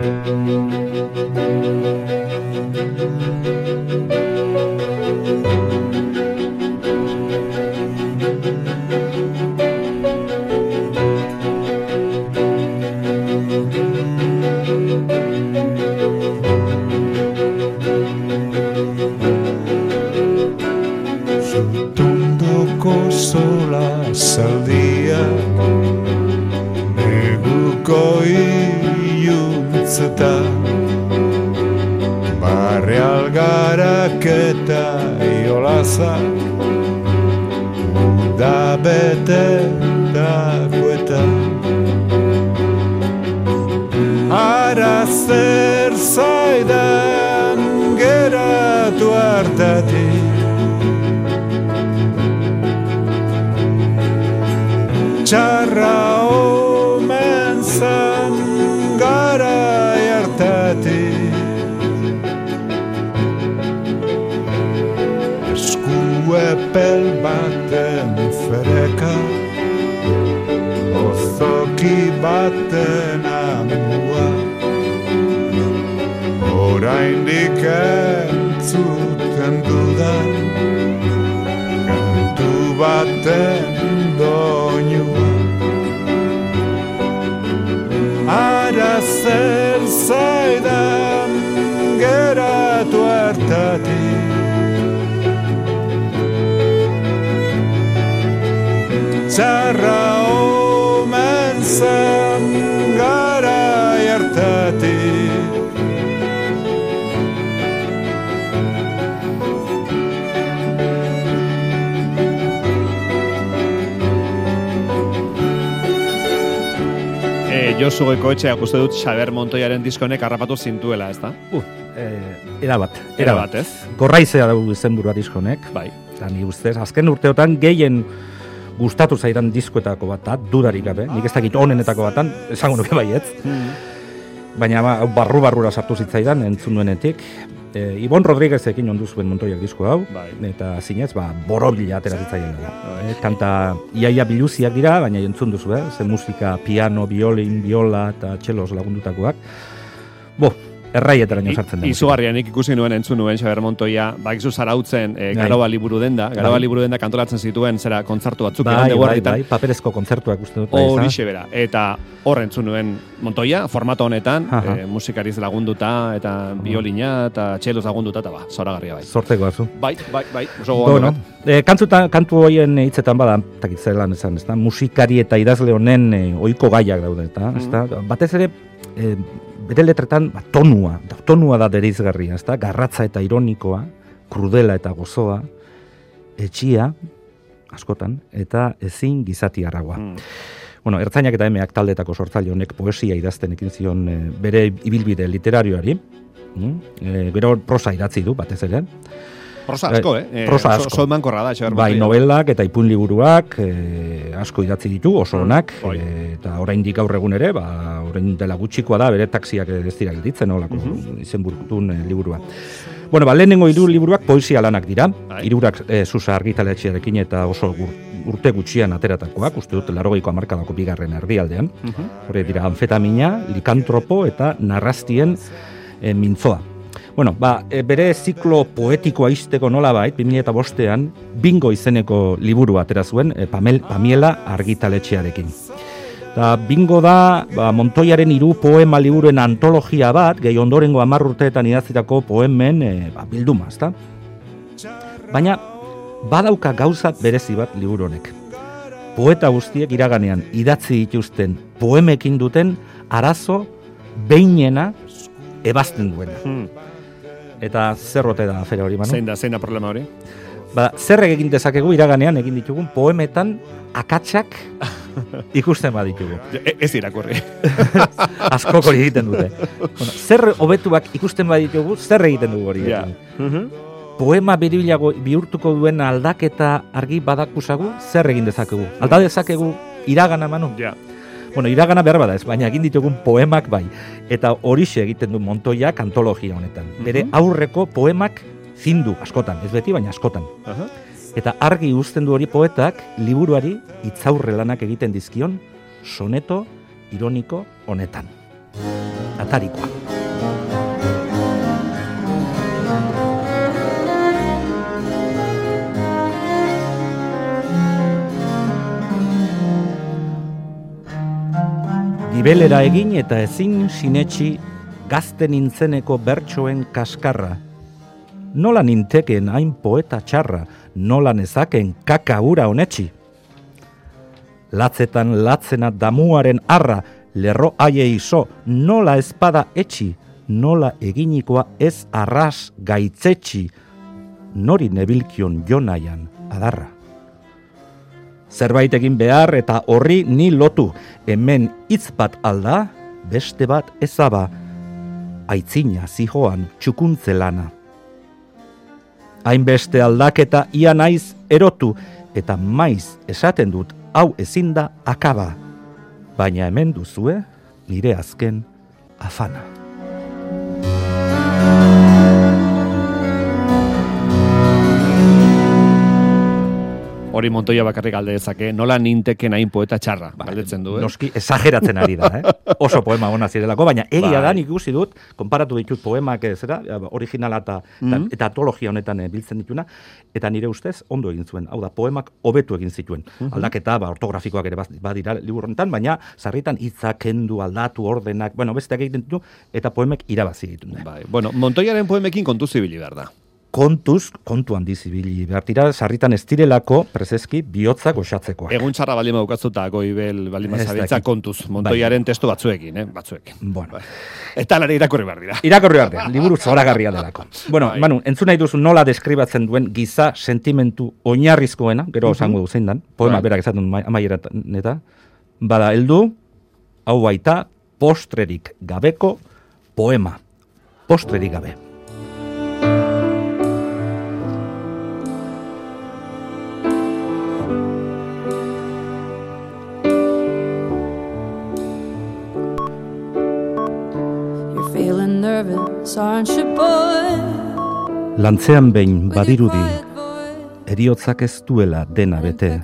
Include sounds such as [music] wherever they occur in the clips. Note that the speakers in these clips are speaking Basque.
Thank you. Iuntzeta Barre algarak eta iolazak Uda bete dagoeta Ara zer zaidan geratu hartatik. Txarra Epel baten fereka Ozoki baten amua Oraindik entzuten dudan Kantu baten Txarra omen zen gara hartatik E, Josu Goikoetxeak uste dut Xaber Montoiaren diskonek harrapatu zintuela, ez da? Uh, eh, era bat, Era bat, ez? Gorraizea dugu izenburua diskonek. Bai. Eta ni ustez, azken urteotan gehien gustatu zaidan diskoetako bat da, dudarik gabe. Nik ez dakit onenetako batan, esango nuke baietz. Baina ba, barru-barrura sartu zitzaidan, entzun duenetik. E, Ibon Rodriguezekin ondu zuen Montoiak disko hau, Bai. eta zinez, ba, borobila atera zitzaien da. Bai. E, kanta iaia biluziak dira, baina entzun duzu, eh? Ze musika, piano, violin, viola eta txelos lagundutakoak. Bo, erraietaraino sartzen da. Izugarria nik ikusi nuen entzun nuen Xaber Montoia, bakizu zarautzen e, Bai. Garoba liburu denda, Garoba Bai. liburu denda kantolatzen zituen zera kontzertu batzuk Bai, bai, guarditan. bai, paperezko kontzertuak uste dut. bai? Horixe bera. Eta hor entzun nuen Montoia, formato honetan, Aha. e, musikariz lagunduta, eta biolina, eta txelos lagunduta, eta ba, zoragarria bai. Zorteko azu. Bai, bai, bai, oso gogoan Bueno, e, kantzuta, kantu hoien hitzetan bada, takit zelan esan, ezta? musikari eta idazle honen e, ohiko gaiak daude, eta, ezta? Batez ere, e, bere letretan, ba, tonua, da, tonua da derizgarria, ezta? Garratza eta ironikoa, krudela eta gozoa, etxia, askotan, eta ezin gizati arragoa. Mm. Bueno, ertzainak eta emeak taldetako sortzaile honek poesia idazten ekin zion e, bere ibilbide literarioari, mm? e, gero prosa idatzi du, batez ere, Prosa asko, eh? Eh, prosa asko. oso emankorra da, Xaber Bai, novelak eta ipuin liburuak e, asko idatzi ditu, oso onak, bai. e, eta oraindik gaur egun ere, ba, orain dela gutxikoa da, bere taksiak ez dira gelditzen, olako Mhm. izenburutun e, liburua. Bueno, ba, lehenengo hiru liburuak poesia lanak dira, Bai. hirurak e, Susa argitaletxearekin eta oso gur, urte gutxian ateratakoak, uste dut, larogeiko amarkadako bigarren erdialdean. Mhm. Hore dira, anfetamina, likantropo eta narrastien e, mintzoa. Bueno, ba, e, bere ziklo poetikoa izteko nola bait, 2005ean, bingo izeneko liburu atera zuen, e, Pamel, Pamiela argitaletxearekin. Eta bingo da, ba, Montoiaren hiru poema liburuen antologia bat, gehi ondorengo hamar urteetan idatzitako poemen e, ba, bilduma, ezta? Baina, badauka gauza berezi bat liburu honek. Poeta guztiek iraganean idatzi dituzten poemekin duten arazo behinena ebazten duena. Hmm. Eta zer ote da afera hori, Manu? Zein da, zein da problema hori? Ba, zer egin dezakegu iraganean egin ditugun poemetan akatsak [laughs] ikusten baditugu. E, ez irakurri. [laughs] Askok hori egiten dute. bueno, zer hobetuak ikusten baditugu, zer egiten dugu hori. Ja. Mhm. Poema birilago bihurtuko duen aldaketa argi badakusagu, zer egin dezakegu? Alda dezakegu iragana, Manu? Ja. Bueno, iragana behar bada ez, baina egin ditugun poemak bai. Eta horixe egiten du Montoiak antologia honetan. Bere aurreko poemak zindu askotan, ez beti, baina askotan. Aha. Eta argi uzten du hori poetak liburuari hitzaurre lanak egiten dizkion soneto ironiko honetan. atarikoa. Gibelera egin eta ezin sinetxi gazte nintzeneko bertsoen kaskarra. Nola ninteken hain poeta txarra, nola nezaken kaka ura honetxi. Latzetan latzena damuaren arra, lerro aie iso, nola espada etxi, nola eginikoa ez arras gaitzetxi, nori nebilkion jonaian adarra. Zerbait egin behar eta horri ni lotu, hemen hitz bat alda, beste bat ezaba, aitzina zijoan txukuntze lana. Hainbeste aldaketa ia naiz erotu, eta maiz esaten dut hau ezin da akaba, baina hemen duzue nire azken afana. Hori Montoya bakarrik alde dezake, nola ninteken hain poeta txarra, Ba, galdetzen du, eh? Noski, exageratzen ari da, eh? Oso poema ona zirelako, baina egia Bai. da nik ikusi dut, konparatu ditut poemak zera, originala eta, Mhm. eta antologia honetan eh, biltzen dituna, eta nire ustez ondo egin zuen. Hau da, poemak hobetu egin zituen. Mhm. Aldaketa, ba, ortografikoak ere badira liburu honetan, baina sarritan hitzak kendu, aldatu, ordenak, bueno, besteak egiten ditu, eta poemek irabazi ditu. Bai. Bueno, Montoyaren poemekin kontu zibili behar da. Kontuz, kontu handi zibili behar dira, sarritan ez direlako, prezeski, bihotzak osatzeko. Egun txarra baldin badaukazu eta goibel baldin Ez bazabiltza dakit. kontuz. Montoyaren testu batzuekin, eh? Batzuekin. Bueno, Eta lare irakurri behar dira. Irakorri behar dira, liburu zoragarria delako. [laughs] Bueno, Bai. Manu, entzun nahi duzu nola deskribatzen duen giza sentimentu oinarrizkoena, gero esango du zein dan, poema Bai. berak esaten du mai- amaiera eta, bada, heldu, hau baita, postrerik gabeko poema. Postrerik gabe. Lantzean behin badirudi, eriotzak ez duela dena bete,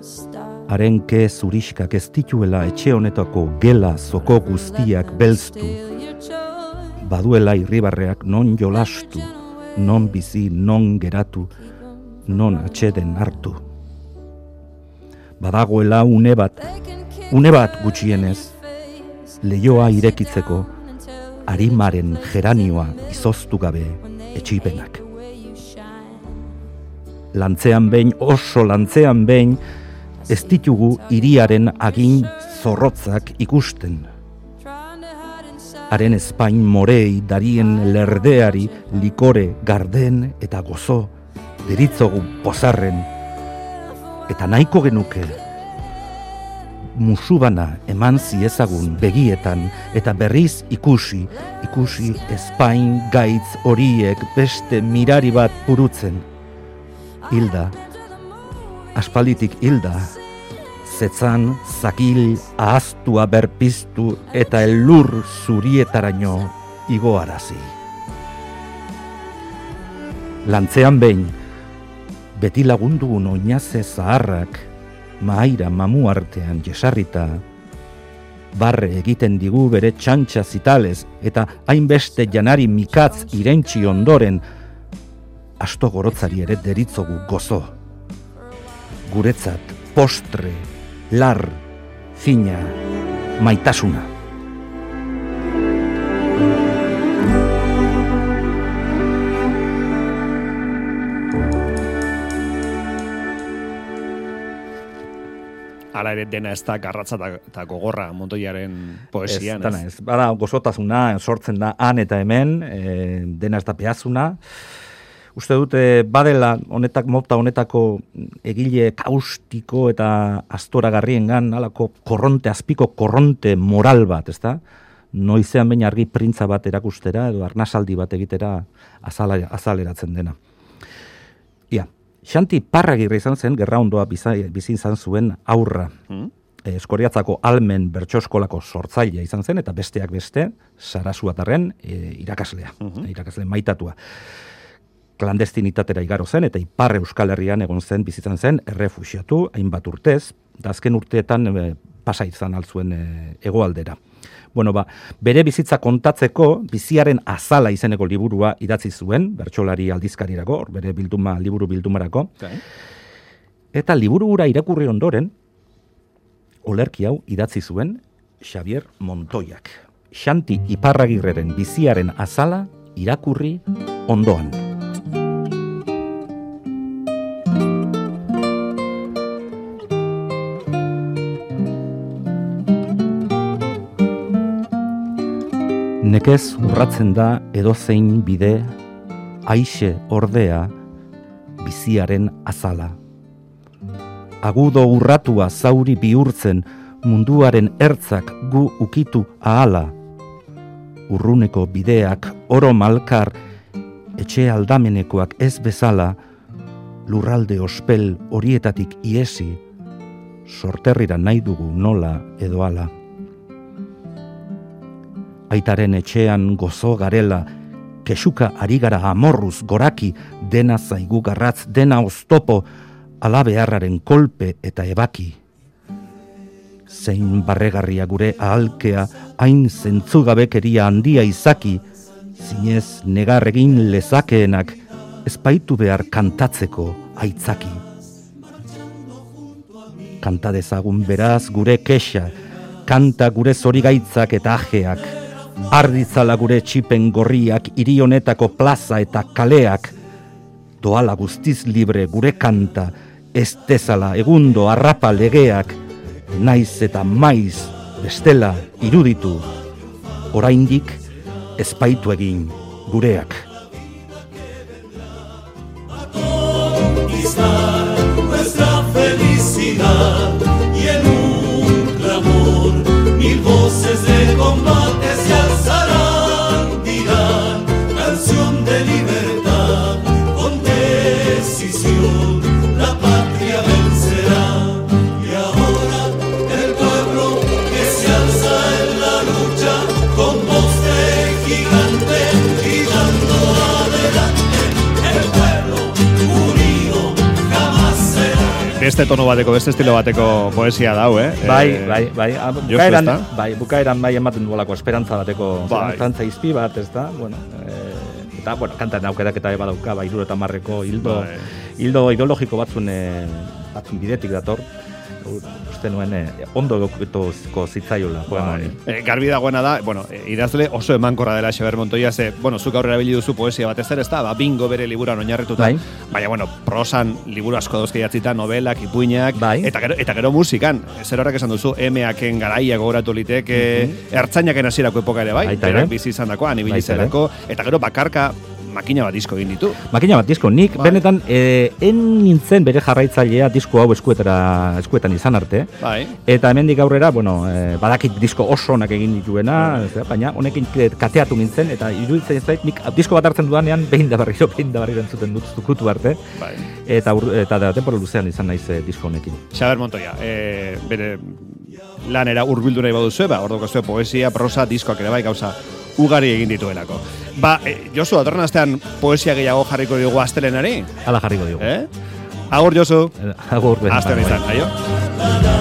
style. harenke zuriskak ez dituela etxe honetako gela zoko guztiak belztu, baduela irribarreak non jolastu, non bizi, non geratu, non atxeden hartu. Badagoela une bat, une bat gutxienez, leioa irekitzeko, arimaren geranioa izoztu gabe etxipenak. Lantzean behin, oso lantzean behin, ez ditugu hiriaren agin zorrotzak ikusten. Haren espain morei darien lerdeari likore garden eta gozo deritzogu pozarren eta nahiko genuke musubana eman ziezagun begietan eta berriz ikusi, ikusi espain gaitz horiek beste mirari bat purutzen. Hilda, aspalditik hilda, zetzan zakil ahaztua berpiztu eta elur zurietaraino igoarazi. Lantzean behin, beti lagundugun oinaze zaharrak, mahaira mamu artean jesarrita, barre egiten digu bere txantxa zitalez eta hainbeste janari mikatz irentxi ondoren, asto gorotzari ere deritzogu gozo. Guretzat postre, lar, fina, maitasuna. Hala ere dena ez da garratza eta- gogorra Montoyaren poesian. ez, dana ez. Bada gozotasuna sortzen da han eta hemen, e, dena ez da behazuna. Uste dute badela honetak mota honetako egile kaustiko eta astoragarriengan halako korronte azpiko korronte moral bat, ezta? Noizean baina argi printza bat erakustera edo arnasaldi bat egitera azala, azaleratzen dena. Ia, Xanti Parragirre izan zen, gerra ondoa bizi, izan zuen aurra. Hmm? Eh, Eskoriatzako almen bertxoskolako sortzailea izan zen, eta besteak beste, sarasuatarren e, irakaslea, Mhm. irakasle maitatua. Klandestinitatera igaro zen, eta ipar Euskal Herrian egon zen, bizitzan zen, errefuxiatu, hainbat urtez, da azken urteetan e, pasa izan altzuen e, egoaldera. Bueno, ba, bere bizitza kontatzeko biziaren azala izeneko liburua idatzi zuen, bertsolari aldizkarirako, bere bilduma, liburu bildumarako. Eta liburu hura irakurri ondoren, olerki hau idatzi zuen Xavier Montoiak. Xanti Iparragirreren biziaren azala irakurri ondoan. Nekez urratzen da edozein bide, aixe ordea biziaren azala agudo urratua zauri bihurtzen munduaren ertzak gu ukitu ahala. Urruneko bideak oro malkar etxe aldamenekoak ez bezala lurralde ospel horietatik iesi sorterrira nahi dugu nola edo ala. Aitaren etxean gozo garela, kesuka ari gara amorruz goraki, dena zaigu garratz, dena oztopo, alabeharraren kolpe eta ebaki. Zein barregarria gure ahalkea, hain zentzugabekeria handia izaki, zinez negar egin lezakeenak, espaitu behar kantatzeko aitzaki. Kanta dezagun beraz gure kexa, kanta gure zorigaitzak eta ajeak, arditzala gure txipen gorriak, irionetako plaza eta kaleak, doala guztiz libre gure kanta, ez dezala egundo arrapa legeak, naiz eta maiz bestela iruditu, oraindik espaitu egin gureak. Beste tono bateko, beste estilo bateko poesia dau, eh? Bai, Eh, bai, bai. Ah, Josu, Bukaeran, bai, bukaeran bai ematen duelako esperantza bateko, Bai. esperantza izpi bat, ez da? Bueno, eh, eta, bueno, kantan aukerak eta eba dauka, bai, eta marreko hildo, Bai. hildo ideologiko batzun, eh, batzun bidetik dator. Uste nuen, eh, ondo egokituko zitzaiola, poema honi. Eh, garbi dagoena da, bueno, eh, idazle oso emankorra dela Xaber Montoya, ze, bueno, zuk aurrera erabili duzu poesia batez ere, ez da, ba, bingo bere liburuan oinarrituta. Bai. Baina, bueno, prosan liburu asko dauzke jatzita, novelak, ipuinak, Bai. eta, gero, eta gero musikan. Zer horrek esan duzu, emeaken garaia gogoratu liteke, ertzainaken hasierako epoka ere, bai? Baita ere. Berak bizi izan dako, anibili Baita ere. zelako, eta gero bakarka makina bat disko egin ditu. Makina bat disko, nik Bai. benetan eh, en nintzen bere jarraitzailea disko hau eskuetara, eskuetan izan arte. Bai. Eta hemendik aurrera, bueno, eh, badakit disko oso onak egin dituena, da, baina honekin kateatu nintzen, eta iruditzen zait, nik disko bat hartzen dudanean, behin da berriro, behin da berriro entzuten dut zukutu arte, Bai. eta, eta da, denpora luzean izan naiz eh, disko honekin. Xaber Montoya, e, bere lanera hurbildu nahi baduzu, ba, orduko zue poesia, prosa, diskoak ere bai, gauza ugari egin dituelako. Ba, e, Josu, datorren astean poesia gehiago jarriko dugu astelenari, Hala jarriko dugu. eh? Agur, Josu. Agur, ben, Aste bai. izan, aio?